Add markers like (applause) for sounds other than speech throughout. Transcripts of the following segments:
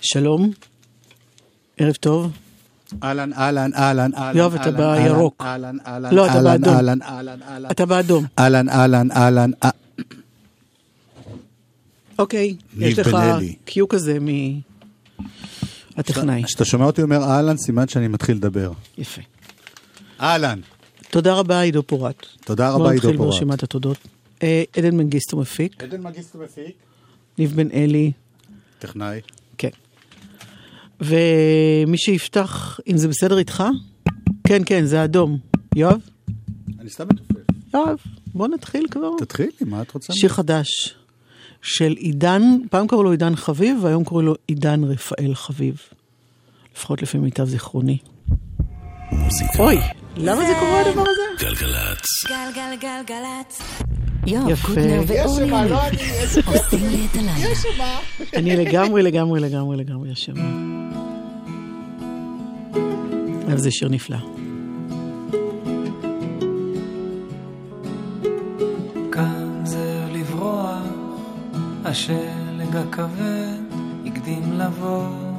שלום, ערב טוב. אהלן, אהלן, אהלן, אהלן. יואב, אתה אהלן, בירוק. אהלן, אהלן, לא, אתה אהלן, באדום. אהלן, אהלן, אהלן. אתה באדום. אהלן, אהלן, אהלן. אה, אוקיי, ניב יש לך בן אלי. קיו כזה מהטכנאי. כשאתה שומע אותי אומר אהלן, סימן שאני מתחיל לדבר. יפה. אהלן. תודה רבה, עידו פורט. תודה רבה, בואו עידו נתחיל פורט. ברשימת התודות. אה, עדן מנגיסטו מפיק, עדן מגיסטו מפיק. ניב בן אלי, טכנאי. כן. ומי שיפתח, אם זה בסדר איתך? כן, כן, זה אדום. יואב? אני סתם מתופף. יואב, בוא נתחיל כבר. תתחילי, מה את רוצה? שיר חדש של עידן, פעם קראו לו עידן חביב, והיום קוראים לו עידן רפאל חביב. לפחות לפי מיטב זיכרוני. מוזיקה. אוי, למה זה קורה הדבר הזה? גלגלצ. גלגלגלגלצ. יואב יפה. קוטנר ואורלי יניב עושים לי את הלילה. אני לגמרי, לגמרי, לגמרי, לגמרי אשמה. אבל זה שיר נפלא. כאן זה לברוח, השלג הכבד הקדים לבוא.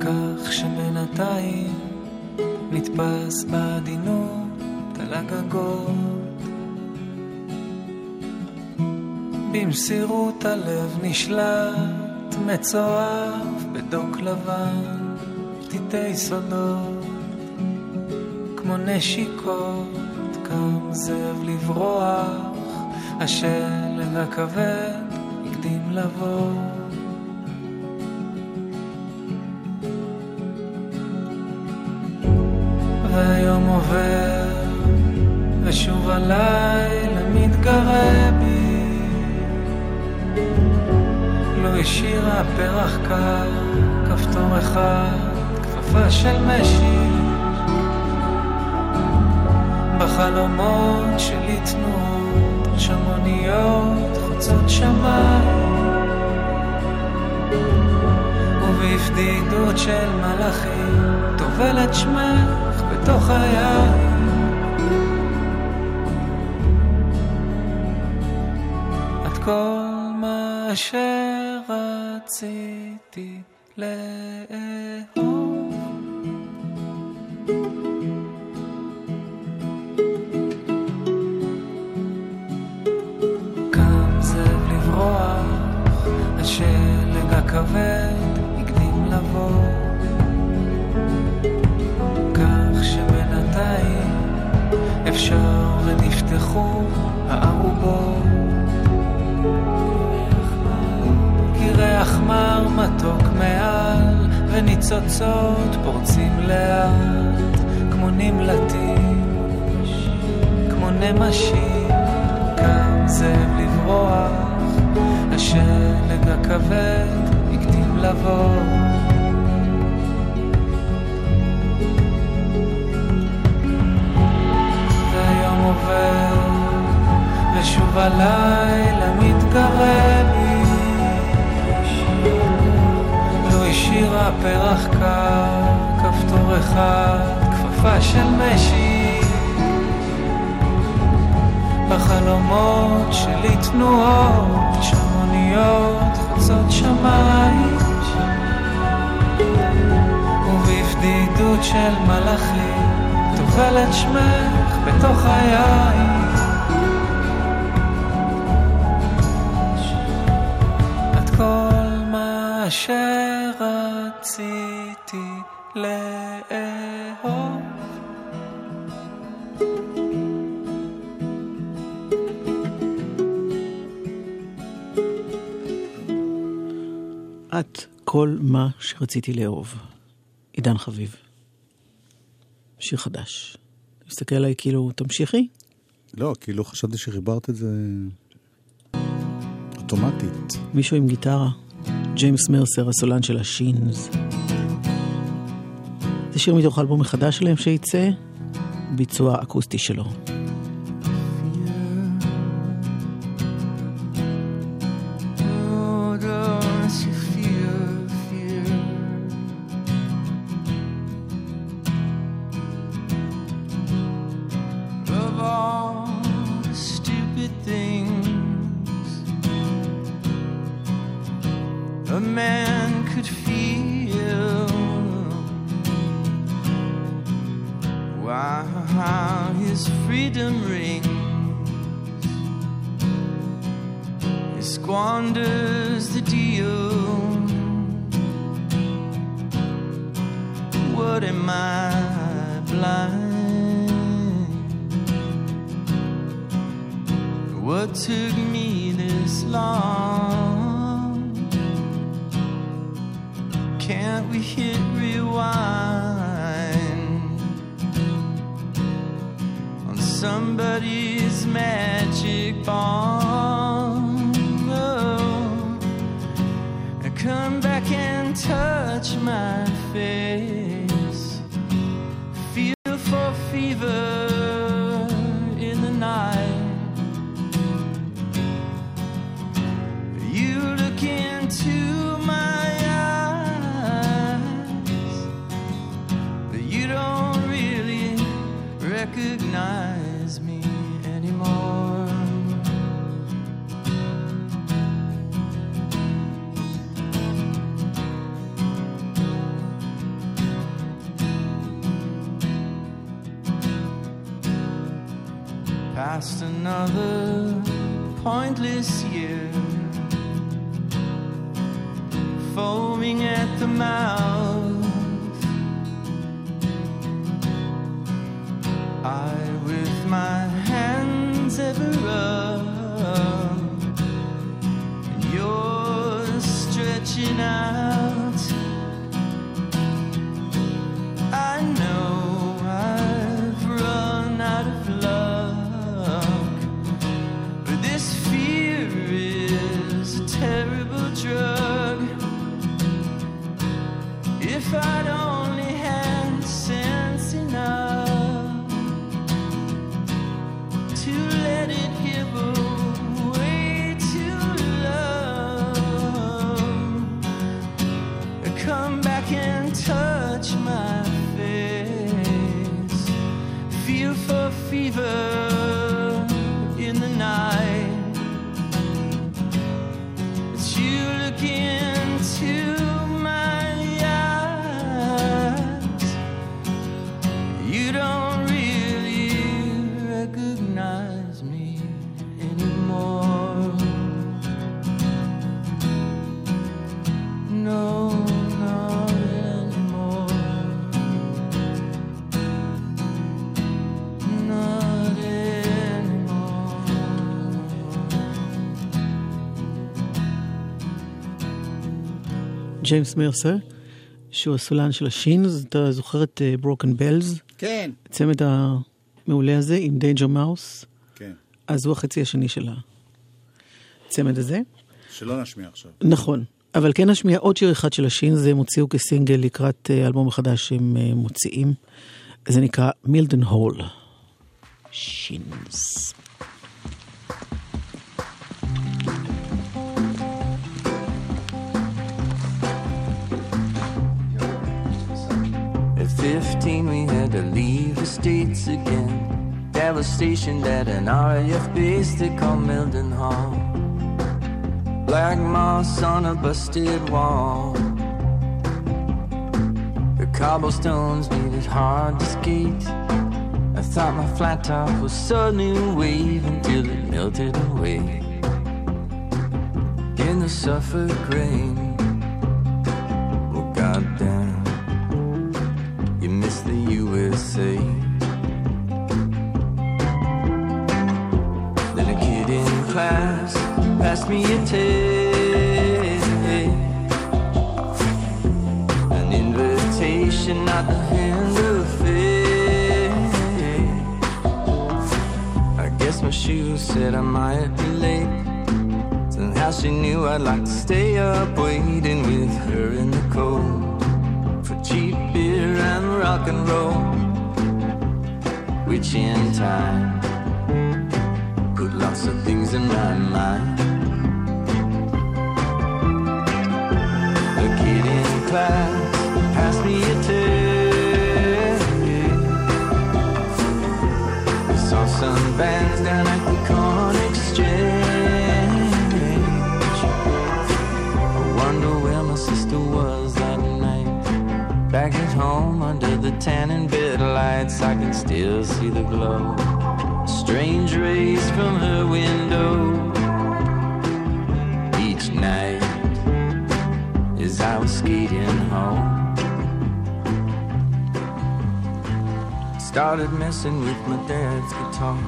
כך שבינתיים נתפס בעדינות על הגגות. במסירות הלב מצורף בדוק לבן, פתיתי סודות. כמו נשיקות, קם זאב לברוח, השלג הכבד הקדים לבוא. השאירה פרח קר, כפתור אחד, כפפה של משי. בחלומות שלי תנועות, שמוניות חוצות שמיים. ובפדידות של מלאכים, טובל את שמך בתוך היין. את כל מה שרציתי לאהוב. קם לברוח, השלג הכבד הקדים לבוא. כך שבינתיים אפשר ונפתחו הערובות. מר מתוק מעל, וניצוצות פורצים לאט, כמו נמלטים, כמו נמשים. קם זאב לברוח, השלג הכבד הקדים לבוא. והיום עובר, ושוב הלילה מתגרה פרח קר, כפתור אחד, כפפה של משי. בחלומות שלי תנועות, שמוניות חוצות שמיים. ובפדידות של מלאכים, טובל את שמך בתוך היין. שרציתי לאהוב. את כל מה שרציתי לאהוב. עידן חביב. שיר חדש. מסתכל עליי כאילו, תמשיכי? לא, כאילו חשבתי שחיברת את זה אוטומטית. מישהו עם גיטרה. ג'יימס מרסר, הסולן של השינס. זה שיר מתוך האלבום החדש שלהם שייצא, ביצוע אקוסטי שלו. What am I blind? What took me this long? Can't we hit rewind on somebody's magic bomb? Oh, come back and touch my face. Another pointless year foaming at the mouth. If I'd only ג'יימס מרסר, שהוא הסולן של ה Shins, אתה זוכר את Broken Bells? כן. הצמד המעולה הזה עם Danger Mouse? כן. אז הוא החצי השני של הצמד הזה. שלא נשמיע עכשיו. נכון, אבל כן נשמיע עוד שיר אחד של ה Shins, הם הוציאו כסינגל לקראת אה, אלבום החדש שהם אה, מוציאים. זה נקרא Mildenhall. Shins. 15, we had to leave the States again. Dad was stationed at an RAF base they called Milden Hall. Black moss on a busted wall. The cobblestones made it hard to skate. I thought my flat top was so new wave until it melted away. In the Suffolk rain. I'd like to stay up waiting with her in the cold for cheap beer and rock and roll. Which in time put lots of things in my mind. Tanning bed lights, I can still see the glow. Strange rays from her window each night as I was skating home. Started messing with my dad's guitar.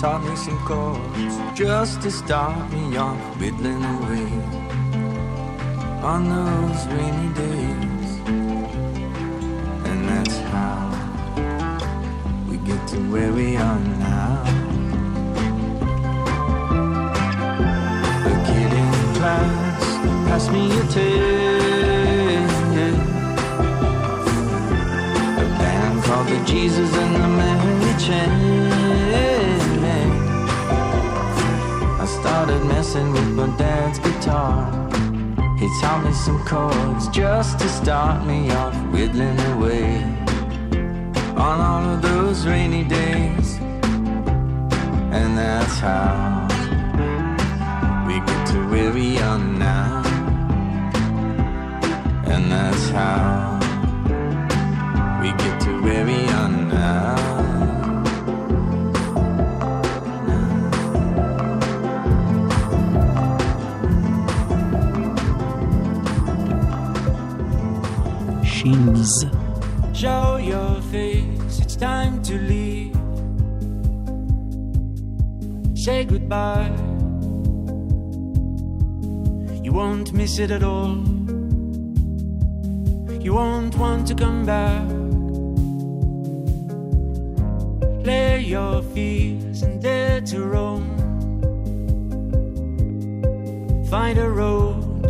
Taught me some chords just to start me off whittling away on those rainy days. A band called the Jesus and the Mary Chain. I started messing with my dad's guitar. He taught me some chords just to start me off whittling away on all of those rainy days. And that's how we get to where we are now and that's how we get to where we are now. Shins. Show your face, it's time to leave. Say goodbye. You won't miss it at all. Won't want to come back. Lay your fears and dare to roam. Find a road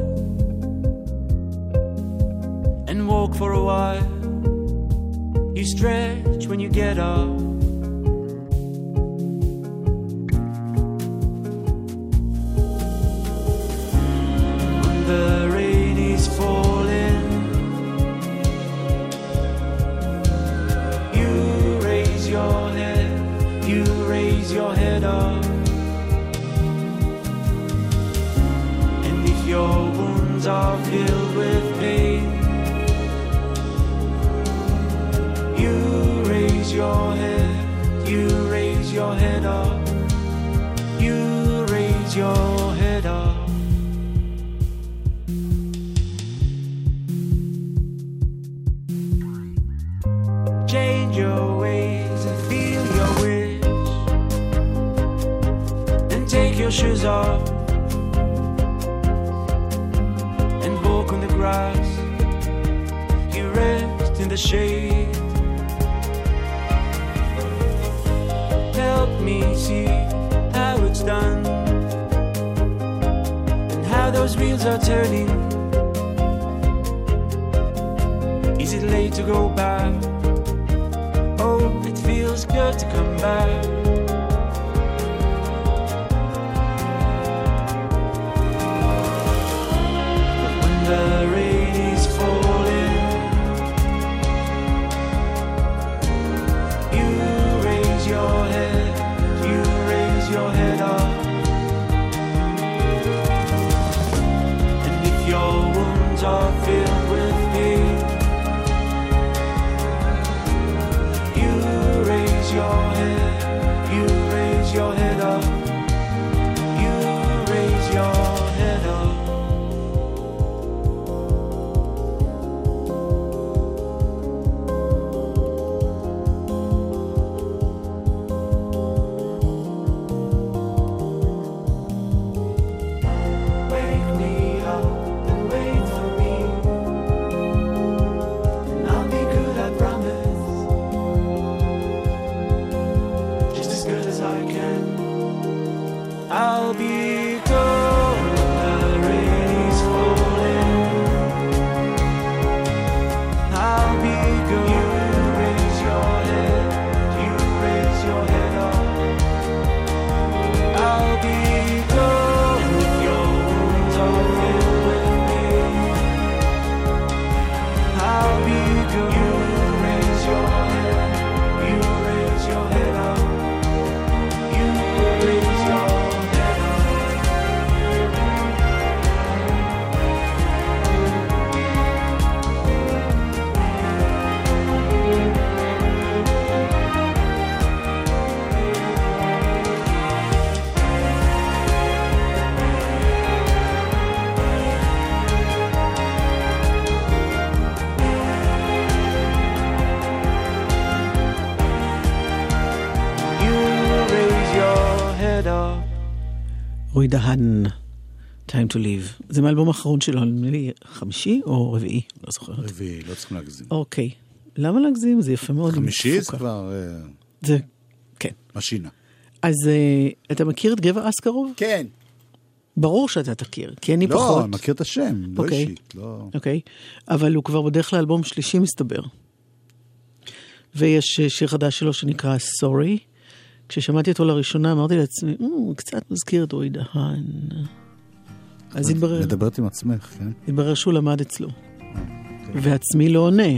and walk for a while. You stretch when you get up. Your head, you raise your head up, you raise your head up. Change your ways and feel your wish, and take your shoes off and walk on the grass. You rest in the shade. Me see how it's done and how those wheels are turning. Is it late to go back? Oh, it feels good to come back. רועי דהן, Time to Live. זה מהאלבום האחרון שלו, נדמה לי חמישי או רביעי, לא זוכרת. רביעי, לא צריכים להגזים. אוקיי. למה להגזים? זה יפה מאוד. חמישי זה. כבר אה, זה, כן. משינה. אז אה, אתה מכיר את גבע אסקרוב? כן. ברור שאתה תכיר, כי אני לא, פחות. אני מכיר את השם, לא אוקיי. אישית. לא... אוקיי, אבל הוא כבר בדרך לאלבום שלישי מסתבר. ויש אה, שיר חדש שלו שנקרא Sorry. כששמעתי אותו לראשונה אמרתי לעצמי, "מ, הוא קצת מזכיר את רועי דהן. אז התברר, מדברת עם עצמך, כן? התברר שהוא למד אצלו. ועצמי לא עונה.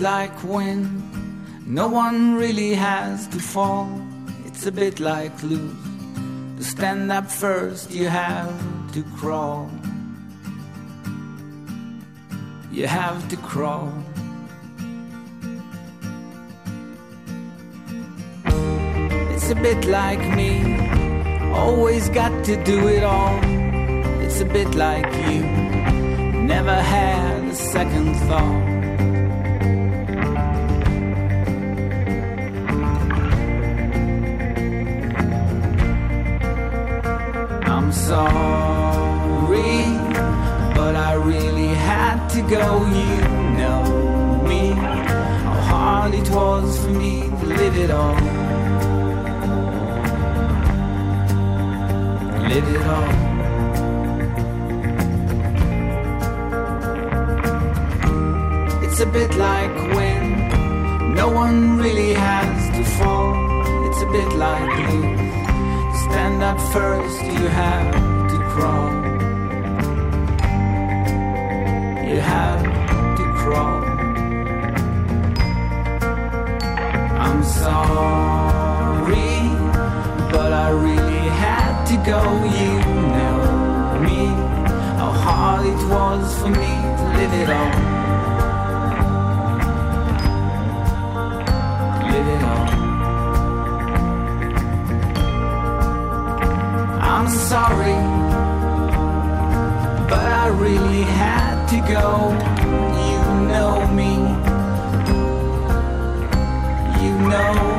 Like when no one really has to fall. It's a bit like lose. To stand up first, you have to crawl. You have to crawl. It's a bit like me. Always got to do it all. It's a bit like you. Never had a second thought. Sorry, but I really had to go. You know me, how hard it was for me to live it all. Live it all. It's a bit like when no one really has to fall. It's a bit like you. Stand up first, you have to crawl. You have to crawl. I'm sorry, but I really had to go. You know me, how hard it was for me to live it all. Sorry, but I really had to go. You know me. You know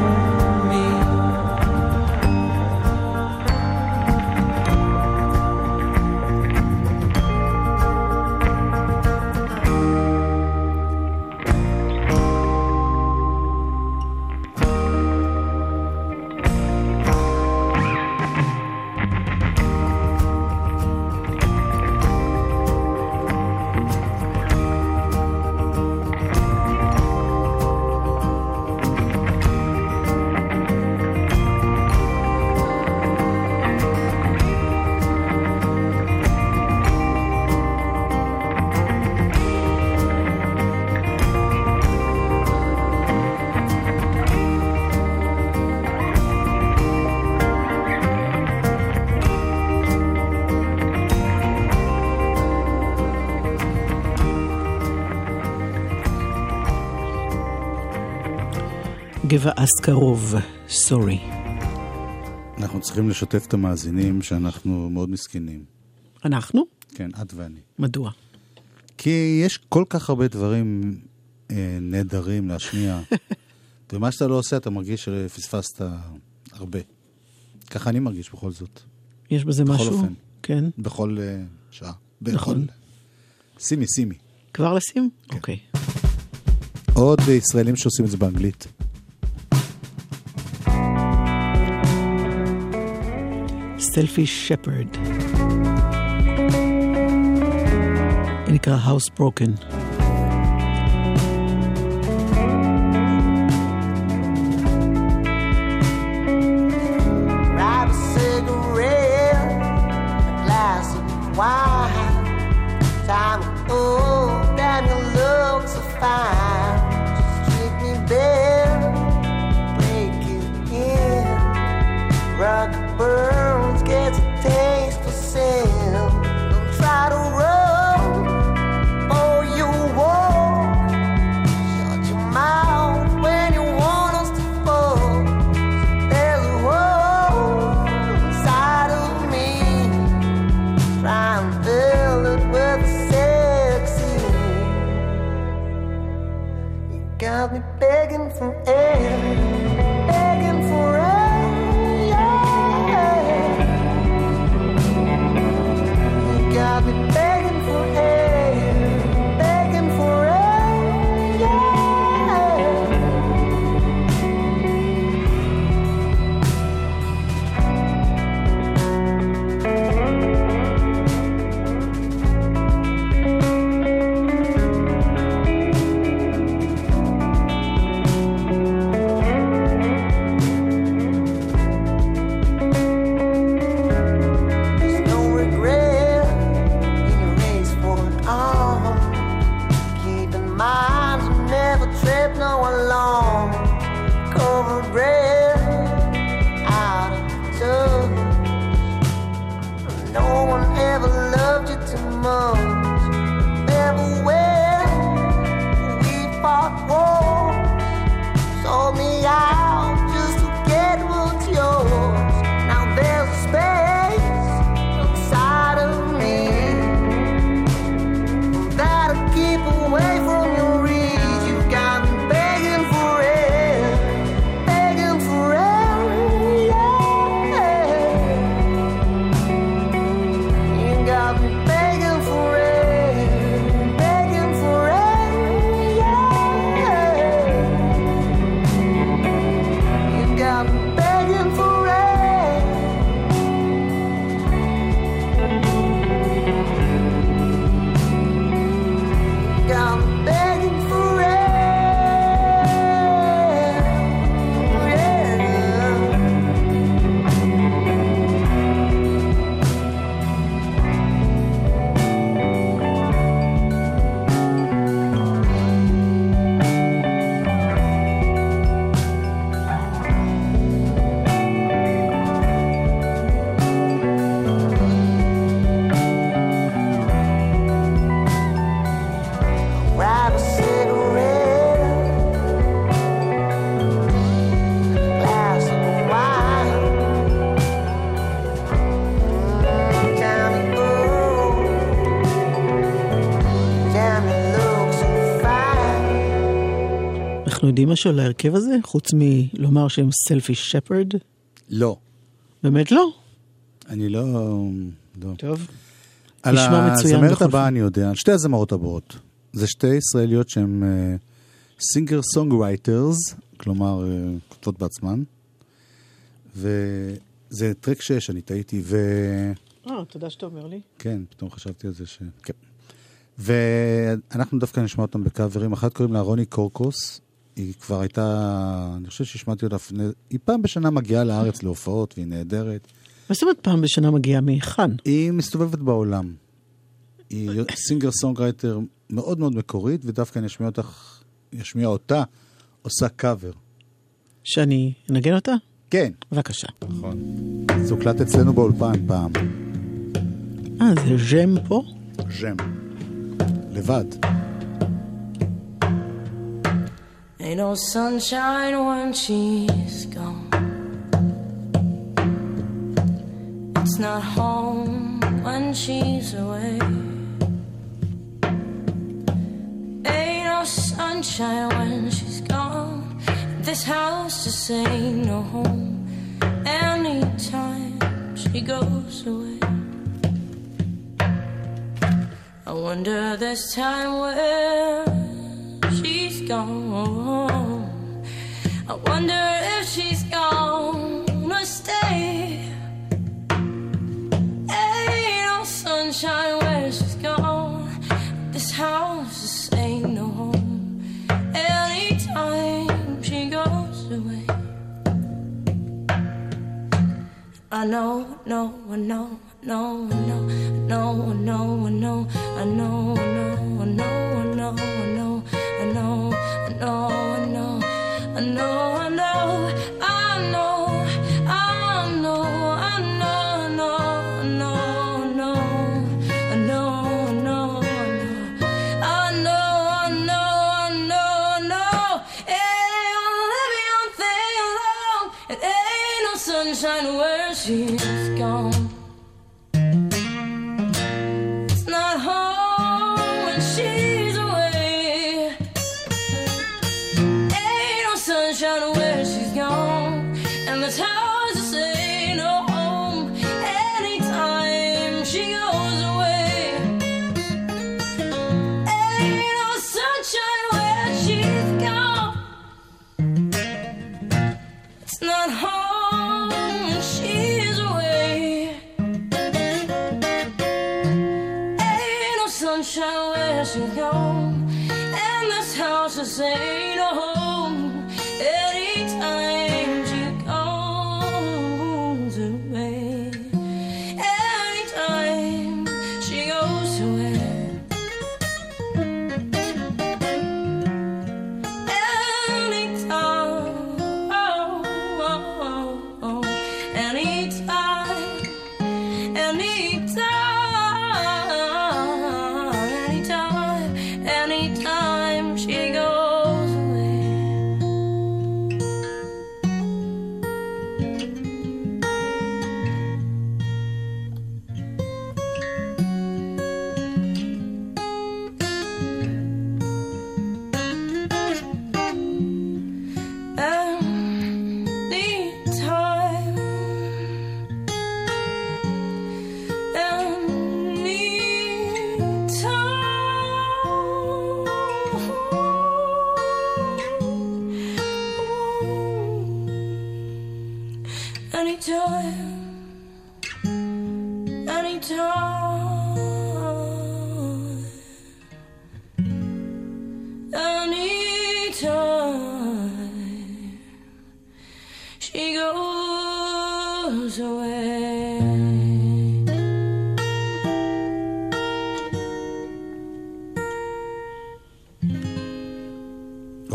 גבע אסקרוב, סורי. אנחנו צריכים לשתף את המאזינים שאנחנו מאוד מסכנים. אנחנו? כן, את ואני. מדוע? כי יש כל כך הרבה דברים אה, נהדרים להשמיע, (laughs) ומה שאתה לא עושה, אתה מרגיש שפספסת הרבה. ככה אני מרגיש בכל זאת, יש בזה בכל משהו? אופן. כן. בכל אה, שעה. בכל... נכון. שימי, שימי. כבר לשים? כן. אוקיי. עוד ישראלים שעושים את זה באנגלית. סלפי שפרד. נקרא House משהו על ההרכב הזה, חוץ מלומר שהם סלפי שפרד? לא. באמת לא? אני לא... לא. טוב. על נשמע מצוין הזמרת הבאה אני יודע, על שתי הזמרות הבאות. זה שתי ישראליות שהן סינגר סונגרייטרס, כלומר אה, כותבות בעצמן. וזה טרק 6, אני טעיתי, ו... אה, תודה שאתה אומר לי. כן, פתאום חשבתי על זה ש... כן. ואנחנו דווקא נשמע אותם בקאברים. אחת קוראים לה רוני קורקוס. היא כבר הייתה, אני חושב שהשמעתי אותה לפני... היא פעם בשנה מגיעה לארץ להופעות, והיא נהדרת. מה זאת אומרת פעם בשנה מגיעה מהיכן? היא מסתובבת בעולם. היא singer songwriter מאוד מאוד מקורית, ודווקא אני אשמיע אותך, אשמיע אותה, עושה קאבר. שאני אנגן אותה? כן. בבקשה. נכון. זה הוקלט אצלנו באולפן פעם. אה, זה ז'ם פה? ז'ם. לבד. Ain't no sunshine when she's gone. It's not home when she's away. Ain't no sunshine when she's gone. This house just ain't no home. Anytime she goes away. I wonder this time where gone. I wonder if she's gonna stay. Ain't no sunshine where she's gone. This house just ain't no home. Anytime she goes away. I know, no, I know, no, know, no, I know, I know, I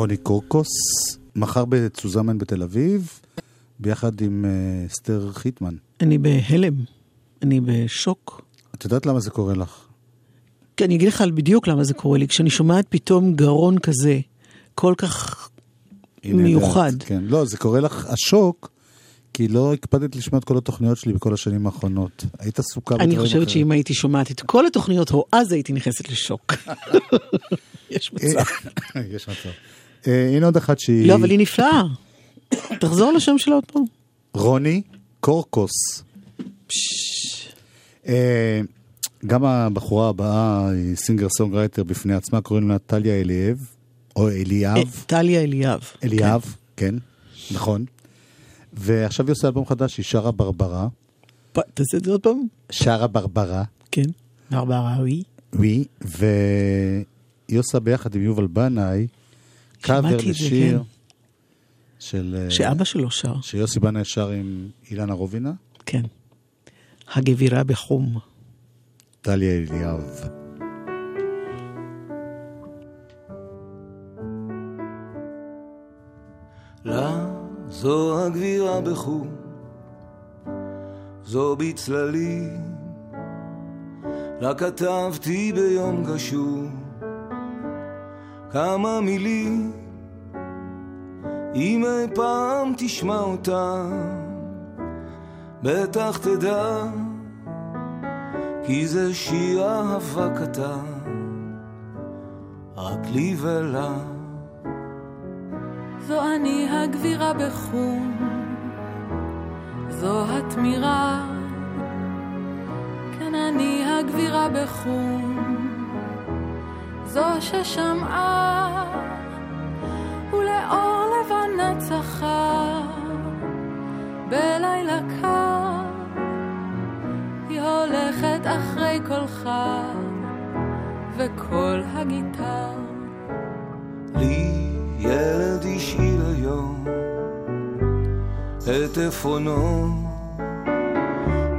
רוני קורקוס, מחר בצוזמן בתל אביב, ביחד עם אה, אסתר חיטמן. אני בהלם, אני בשוק. את יודעת למה זה קורה לך? כי אני אגיד לך בדיוק למה זה קורה לי. כשאני שומעת פתאום גרון כזה, כל כך מיוחד. כן. לא, זה קורה לך השוק, כי לא הקפדת לשמוע את כל התוכניות שלי בכל השנים האחרונות. היית עסוקה אני בדברים חושבת אחרים. שאם הייתי שומעת את כל התוכניות, או אז הייתי נכנסת לשוק. (laughs) יש מצב. (laughs) יש מצב. אה, הנה עוד אחת שהיא... לא, אבל היא נפלאה. תחזור לשם שלה עוד פעם. רוני קורקוס. אה, גם הבחורה הבאה היא singer songwriter בפני עצמה, קוראים לה טליה אליאב, או אה, אליאב. טליה אליאב. אליאב, כן, נכון. ועכשיו היא עושה אלבום חדש, היא שרה ברברה. תעשה את זה עוד פעם. שרה ברברה, כן. ברברה, ווי. ווי, והיא עושה ביחד עם יובל בנאי, קאבר לשיר כן. של... אה, שאבא שלו שר. שיוסי בנאי שר עם אילנה רובינה, כן. הגבירה בחום. טליה אליאב. לה זו הגבירה בחום, זו בצללים, לה כתבתי ביום גשום כמה מילים, אם אי פעם תשמע אותם, בטח תדע, כי זה שיר אהבה קטן, רק לי ולה. זו אני הגבירה בחום, זו התמירה. כן, אני הגבירה בחום, זו ששמעה, ולאור לבנה צחה, בלילה קר, היא הולכת אחרי קולך, וקול הגיטר. לי ילד השאיל היום את עפרונו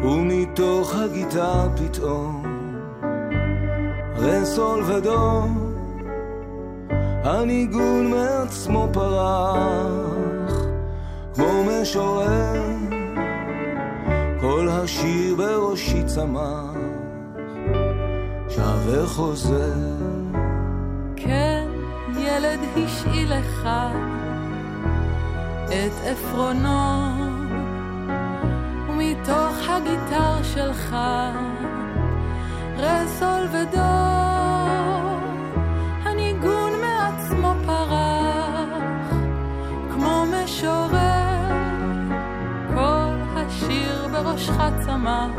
ומתוך הגיטר פתאום רסול ודו הניגון מעצמו פרח כמו משורר. כל השיר בראשי צמח שב וחוזר. כן, ילד השאיל לך את עפרונו, ומתוך הגיטר שלך רסול ודו, הניגון מעצמו פרח, כמו משורר, כל השיר בראשך צמח,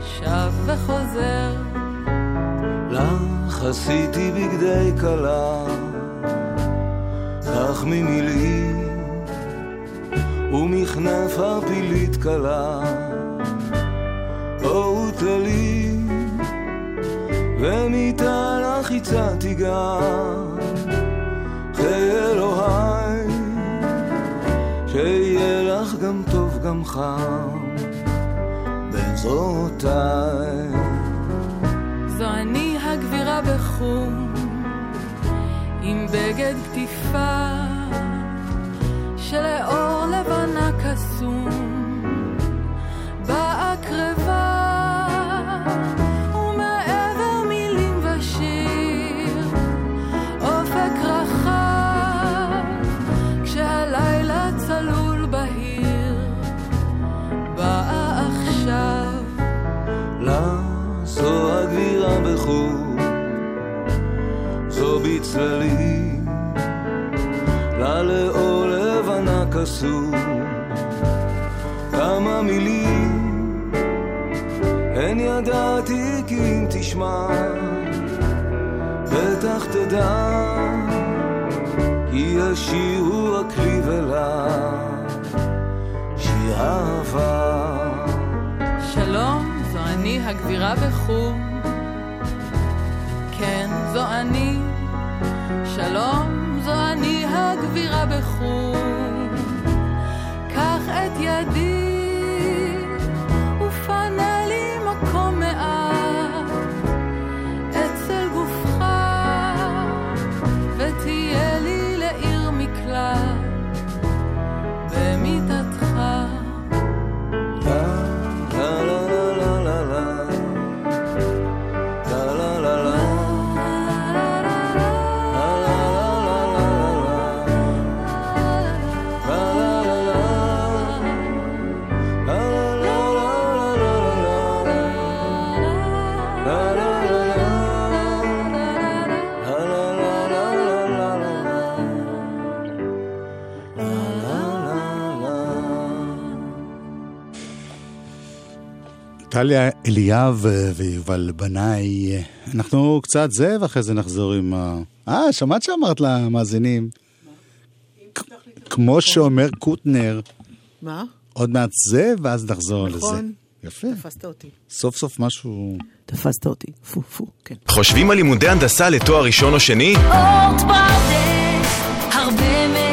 שב וחוזר. לך עשיתי בגדי כלה, כך ממילים ומכנף הפילית קלה, ומיטה לחיצה תיגר, חיי אלוהי, שיהיה לך גם טוב גם חם, בין זרועותיי. זו אני הגבירה בחום, עם בגד קטיפה, שלאור לבנה קסום, צללי, לה לבנה קסום. כמה מילים, אין ידעתי כי אם תשמע, בטח תדע, כי השיר הוא הכלי ולה, שיר אהבה. שלום, זו אני הגבירה בחור. כן, זו אני שלום, זו אני הגבירה בחום. קח את ידי טליה אליאב ויובל בנאי. אנחנו קצת זה, ואחרי זה נחזור עם ה... אה, שמעת שאמרת למאזינים? כמו שאומר קוטנר, מה? עוד מעט זה, ואז נחזור לזה. נכון. יפה. תפסת אותי. סוף סוף משהו... תפסת אותי. פו פו, כן. חושבים על לימודי הנדסה לתואר ראשון או שני? אורט בראודה, הרבה להנדסה.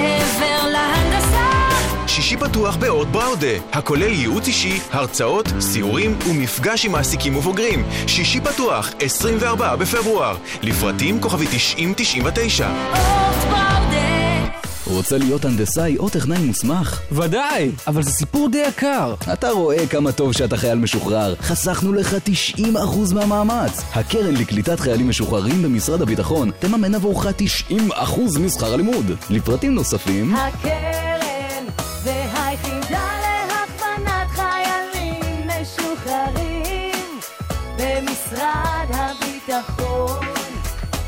שישי פתוח באורט בראודה, הכולל ייעוץ אישי, הרצאות, סיורים ומפגש עם מעסיקים ובוגרים. שישי פתוח, 24 בפברואר. לפרטים כוכבי 9099. אורט בראודה. רוצה להיות הנדסאי או טכנאי מוסמך? ודאי, אבל זה סיפור די יקר. אתה רואה כמה טוב שאתה חייל משוחרר. חסכנו לך 90% מהמאמץ. הקרן לקליטת חיילים משוחררים במשרד הביטחון תממן עבורך 90% משכר הלימוד. לפרטים נוספים, הקרן הביטחון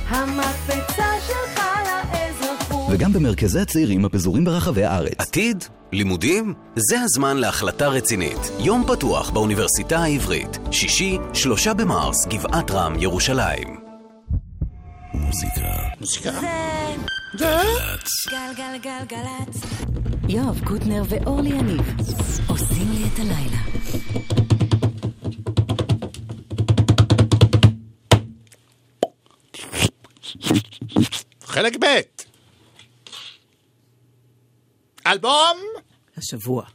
המקפצה שלך לאזרחות וגם במרכזי הצעירים הפזורים ברחבי הארץ. עתיד? לימודים? זה הזמן להחלטה רצינית. יום פתוח באוניברסיטה העברית. שישי, שלושה במרס, גבעת רם, ירושלים. מוזיקה. מוזיקה. גלגלצ. גלגלגלגלצ. יואב קוטנר ואורלי יניב עושים לי את הלילה. חלק ב' אלבום השבוע.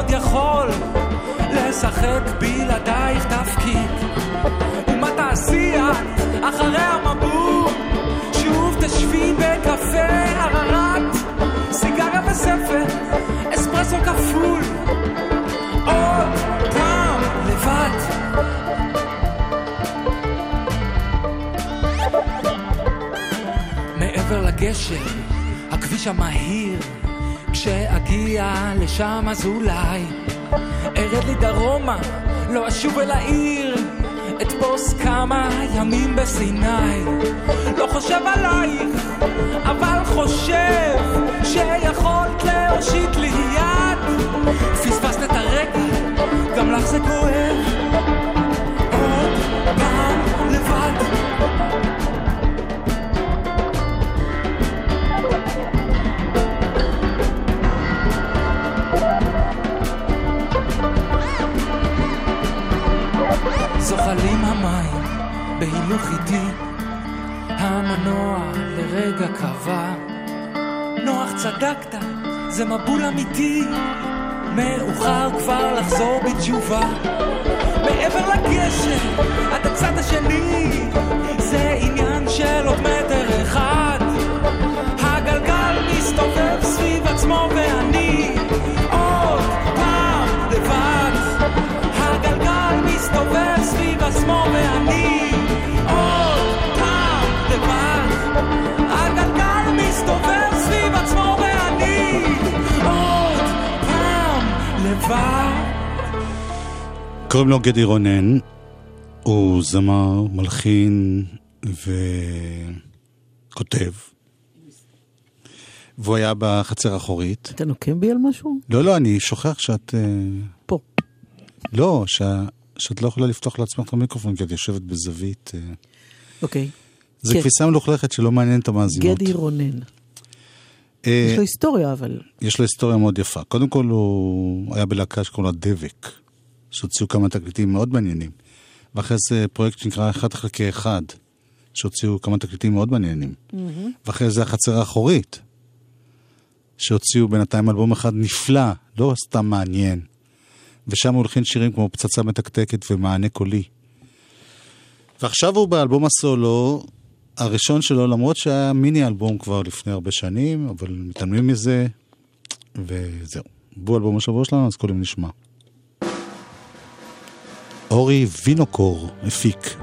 עוד יכול לשחק בלעדייך תפקיד. ומה תעשי את אחרי המבול? שוב תשבי בקפה ערערת, סיגריה וספר, אספרסו כפול. עוד פעם לבד. מעבר לגשר, הכביש המהיר, כשאגיע לשם אז אולי ארד לי דרומה, לא אשוב אל העיר, אתפוס כמה ימים בסיני. לא חושב עלייך, אבל חושב שיכולת להושיט לי יד. פספסת את הרגע, גם לך זה כואב. עוד פעם לבד. זוחלים המים בהילוך איטי, המנוע לרגע קבע. נוח צדקת, זה מבול אמיתי, מאוחר כבר לחזור בתשובה. מעבר לגשר, עד הצד השני, קוראים לו גדי רונן, הוא זמר, מלחין וכותב. והוא היה בחצר האחורית. אתה נוקם בי על משהו? לא, לא, אני שוכח שאת... אה, פה. לא, שה- שאת לא יכולה לפתוח לעצמך את המיקרופון, כי את יושבת בזווית. אה. אוקיי. זה כן. כביסה מלוכלכת שלא מעניינת את המאזינות. גדי רונן. אה, יש לו היסטוריה, אבל... יש לו היסטוריה מאוד יפה. קודם כל, הוא היה בלהקה שקוראים לה דבק, שהוציאו כמה תקליטים מאוד מעניינים. ואחרי זה פרויקט שנקרא אחד חלקי אחד, שהוציאו כמה תקליטים מאוד מעניינים. ואחרי זה החצר האחורית, שהוציאו בינתיים אלבום אחד נפלא, לא סתם מעניין. ושם הוא הולחין שירים כמו פצצה מתקתקת ומענה קולי. ועכשיו הוא באלבום הסולו הראשון שלו, למרות שהיה מיני אלבום כבר לפני הרבה שנים, אבל מתעלמים מזה, וזהו. בוא אלבום השבוע שלנו, אז קודם נשמע. אורי וינוקור הפיק.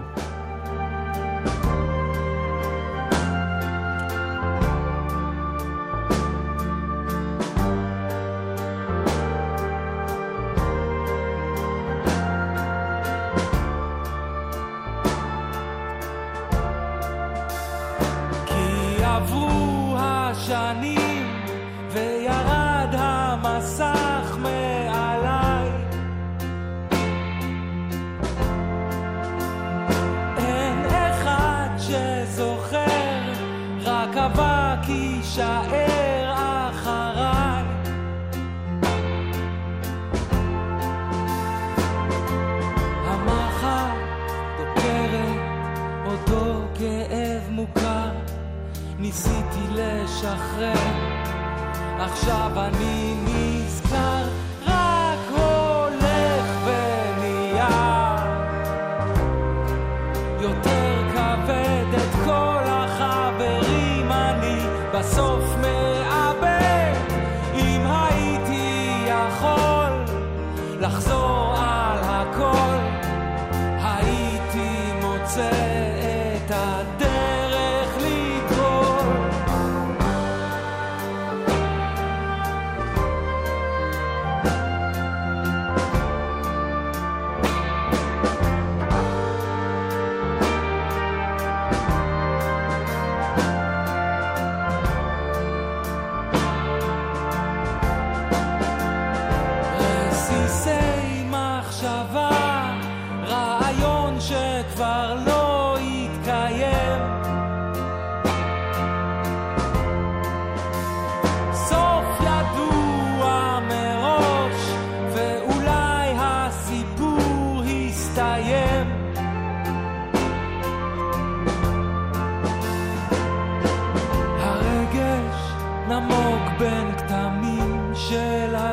עברו השנים וירד אבק יישאר אחריי. המחט דוקרת אותו כאב מוכר ניסיתי לשחרר עכשיו אני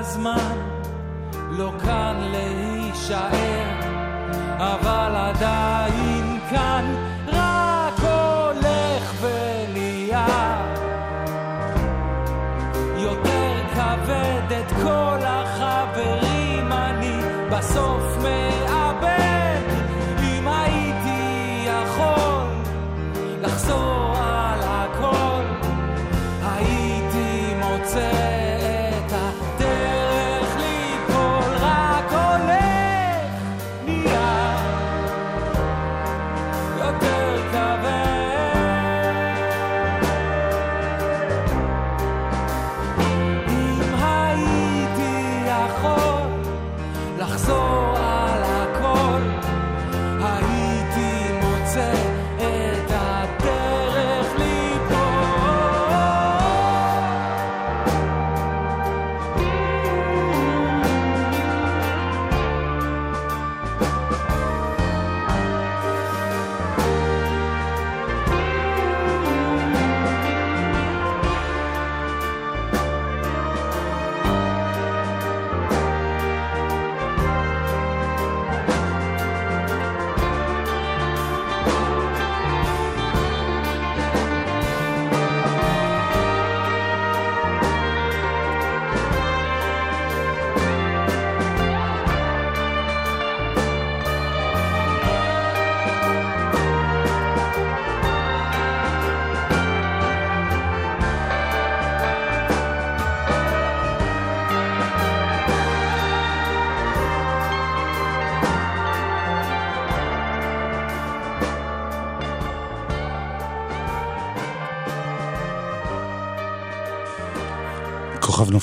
הזמן לא כאן להישאר, אבל עדיין כאן רק הולך ונהיה. יותר כבד את כל החברים אני בסוף מאבד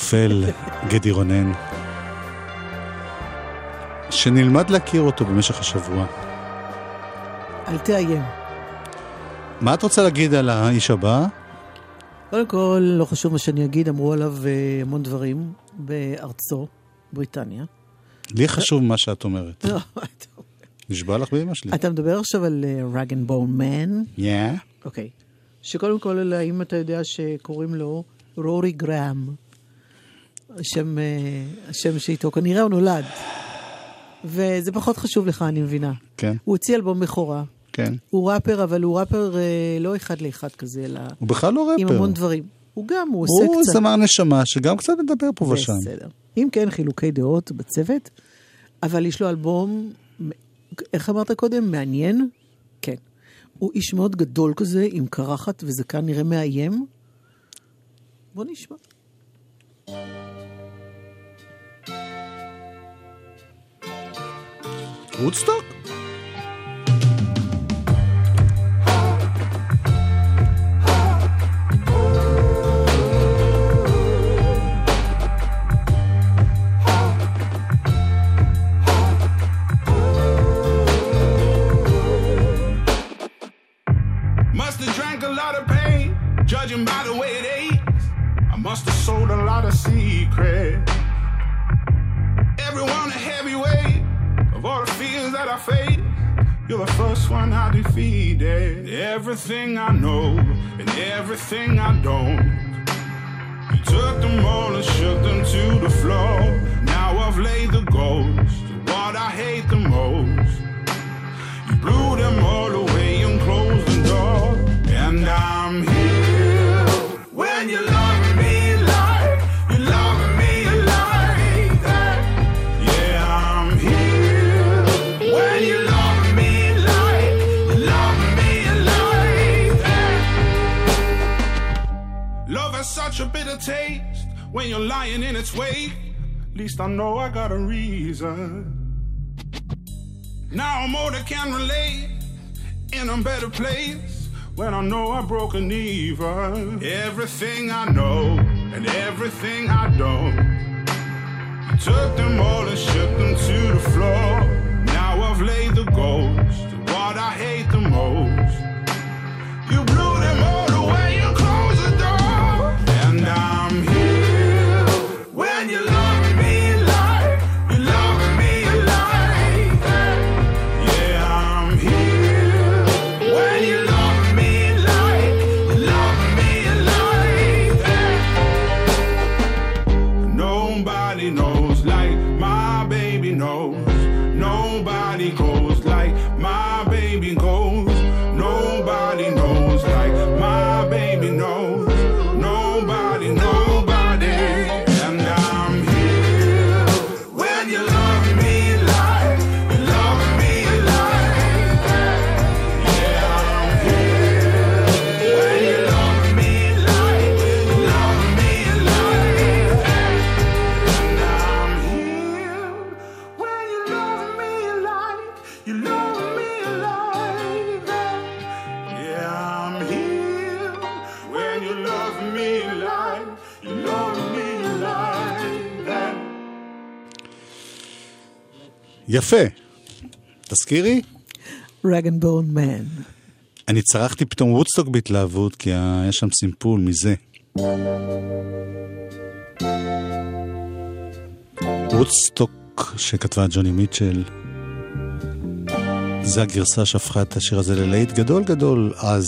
נופל, גדי רונן. שנלמד להכיר אותו במשך השבוע. אל תאיים. מה את רוצה להגיד על האיש הבא? קודם כל, לא חשוב מה שאני אגיד, אמרו עליו אה, המון דברים בארצו, בריטניה. לי חשוב מה שאת אומרת. לא, נשבע לך באמא שלי. אתה מדבר עכשיו על רג אנד בון מן? כן. אוקיי. שקודם כל, האם אתה יודע שקוראים לו רורי גראם? השם, אה, השם שאיתו כנראה הוא נולד. וזה פחות חשוב לך, אני מבינה. כן, הוא הוציא אלבום בכורה. כן. הוא ראפר, אבל הוא ראפר אה, לא אחד לאחד כזה, אלא הוא בכלל לא עם רפר. המון דברים. הוא גם, הוא עושה הוא קצת... זמר נשמה שגם קצת מדבר פה ושם. בסדר. אם כן, חילוקי דעות בצוות, אבל יש לו אלבום, איך אמרת קודם? מעניין? כן. הוא איש מאוד גדול כזה, עם קרחת וזקן נראה מאיים. בוא נשמע. וודסטוק? Must I must have sold a lot of secrets. Everyone a heavyweight of all the fears that I face. You're the first one I defeated. Everything I know and everything I don't. You took them all and shook them to the floor. Now I've laid the ghost of what I hate the most. You blew them all away and closed the door. And I'm when you're lying in its wake. At least I know I got a reason. Now I'm can relate, in a better place. When I know I broke an even. Everything I know and everything I don't. You took them all and shook them to the floor. Now I've laid the ghost to what I hate the most. יפה. תזכירי? Rag'n'Bone Man. אני צרחתי פתאום וודסטוק בהתלהבות, כי היה שם סימפול מזה. וודסטוק שכתבה ג'וני מיטשל. זה הגרסה שהפכה את השיר הזה ללהיט גדול גדול אז.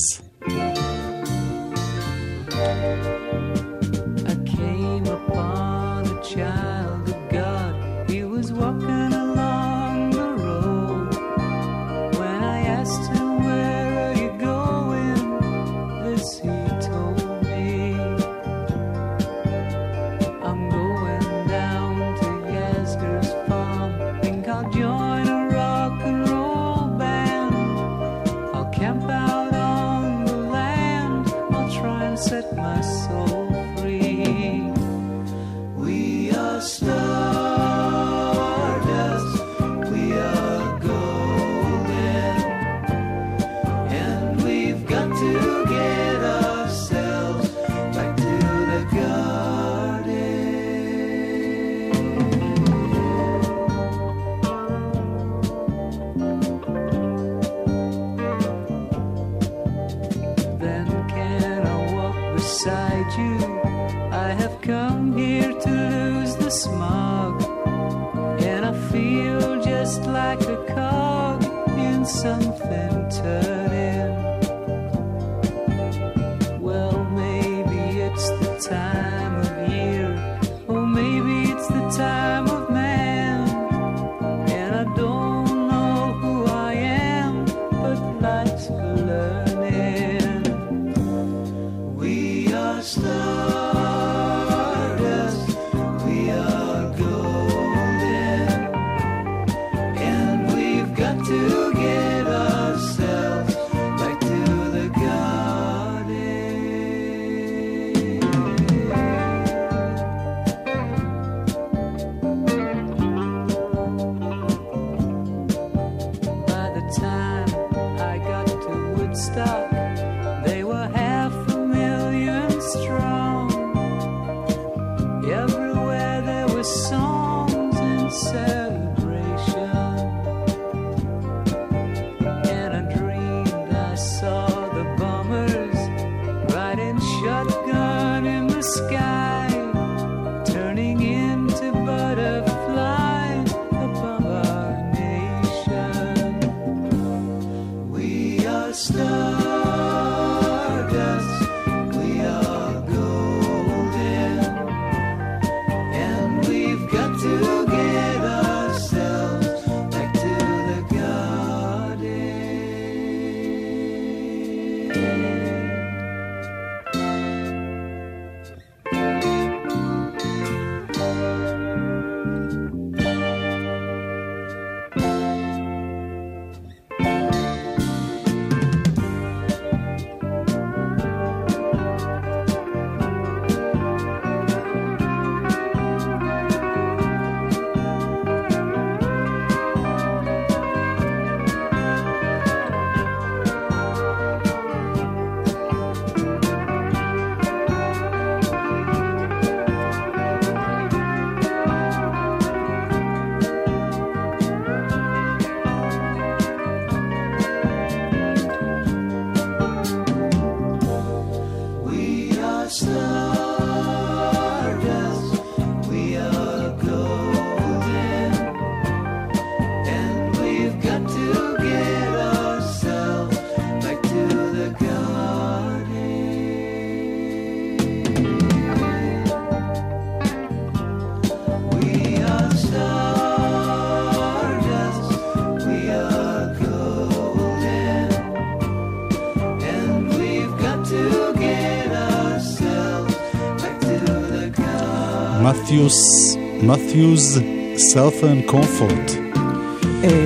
מתיוס, מתיוס סאות'רן קומפורט.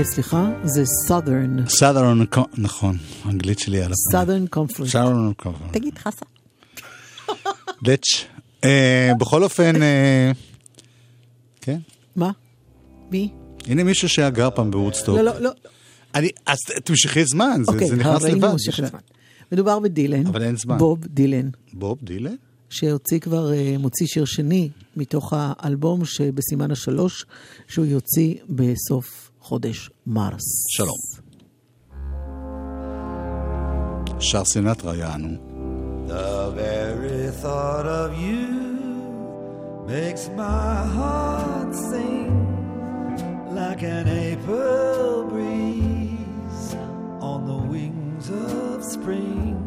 סליחה? זה סאת'רן. סאת'רן, נכון, האנגלית שלי על הפעם. סאת'רן קומפורט. סאת'רן קומפורט. תגיד חסה. דץ'. אה, בכל אופן, אה, כן. מה? מי? הנה מישהו שהיה גר פעם בוודסטוק. לא, לא, לא. אני, אז תמשכי זמן, זה אוקיי, נכנס לבד. אוקיי, הראינו מדובר בדילן. אבל אין זמן. בוב דילן. בוב דילן? שהוציא כבר, אה, מוציא שיר שני מתוך האלבום שבסימן השלוש, שהוא יוציא בסוף חודש מרס. שלום. שר סינטרה ראיינו. The very thought of you makes my heart sing like an April breeze on the wings of spring.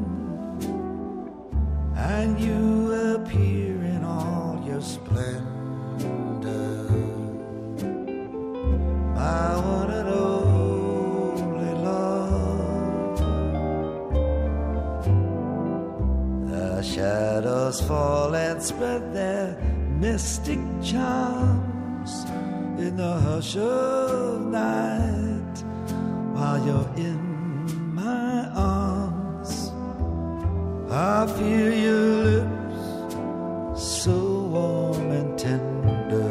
And you appear in all your splendor, my one and only love. The shadows fall and spread their mystic charms in the hush of night while you're in I feel your lips so warm and tender,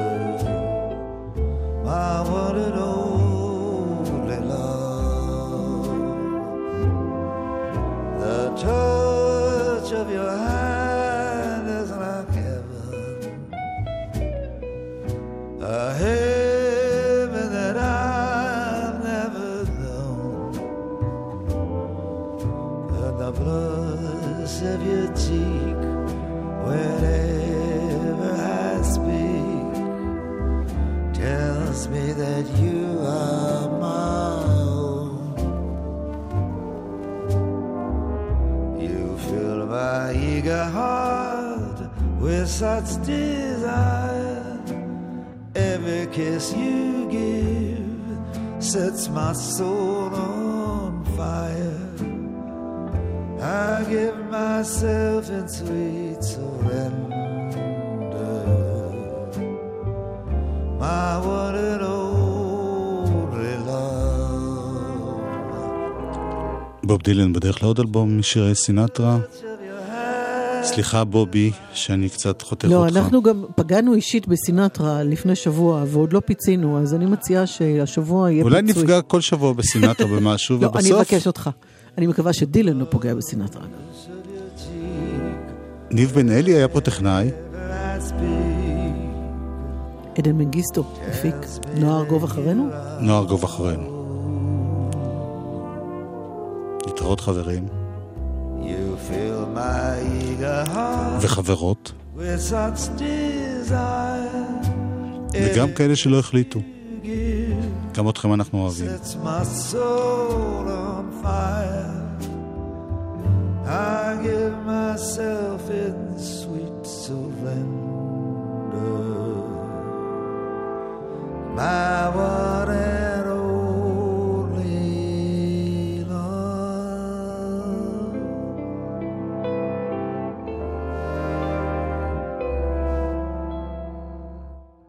my one and only love. The touch of your hand is like heaven, a tells me that you are my own. You fill my eager heart with such desire. Every kiss you give sets my soul on fire. I give myself in sweet surrender. Love. בוב דילן בדרך לעוד אלבום משירי סינטרה. סליחה בובי, שאני קצת חותך לא, אותך. אנחנו גם פגענו אישית בסינטרה לפני שבוע, ועוד לא פיצינו, אז אני מציעה שהשבוע יהיה אולי פיצוי. נפגע כל שבוע בסינטרה (laughs) במשהו, לא, אני ובסוף אבקש אותך. אני מקווה שדילן לא פוגע בסינטרה. ניב בן אלי היה פה טכנאי. עדן מנגיסטו הפיק. נועה ארגוב אחרינו? נוער גוב אחרינו. להתראות חברים וחברות. וגם כאלה שלא החליטו. גם אתכם אנחנו אוהבים. I give myself in sweet surrender. my water.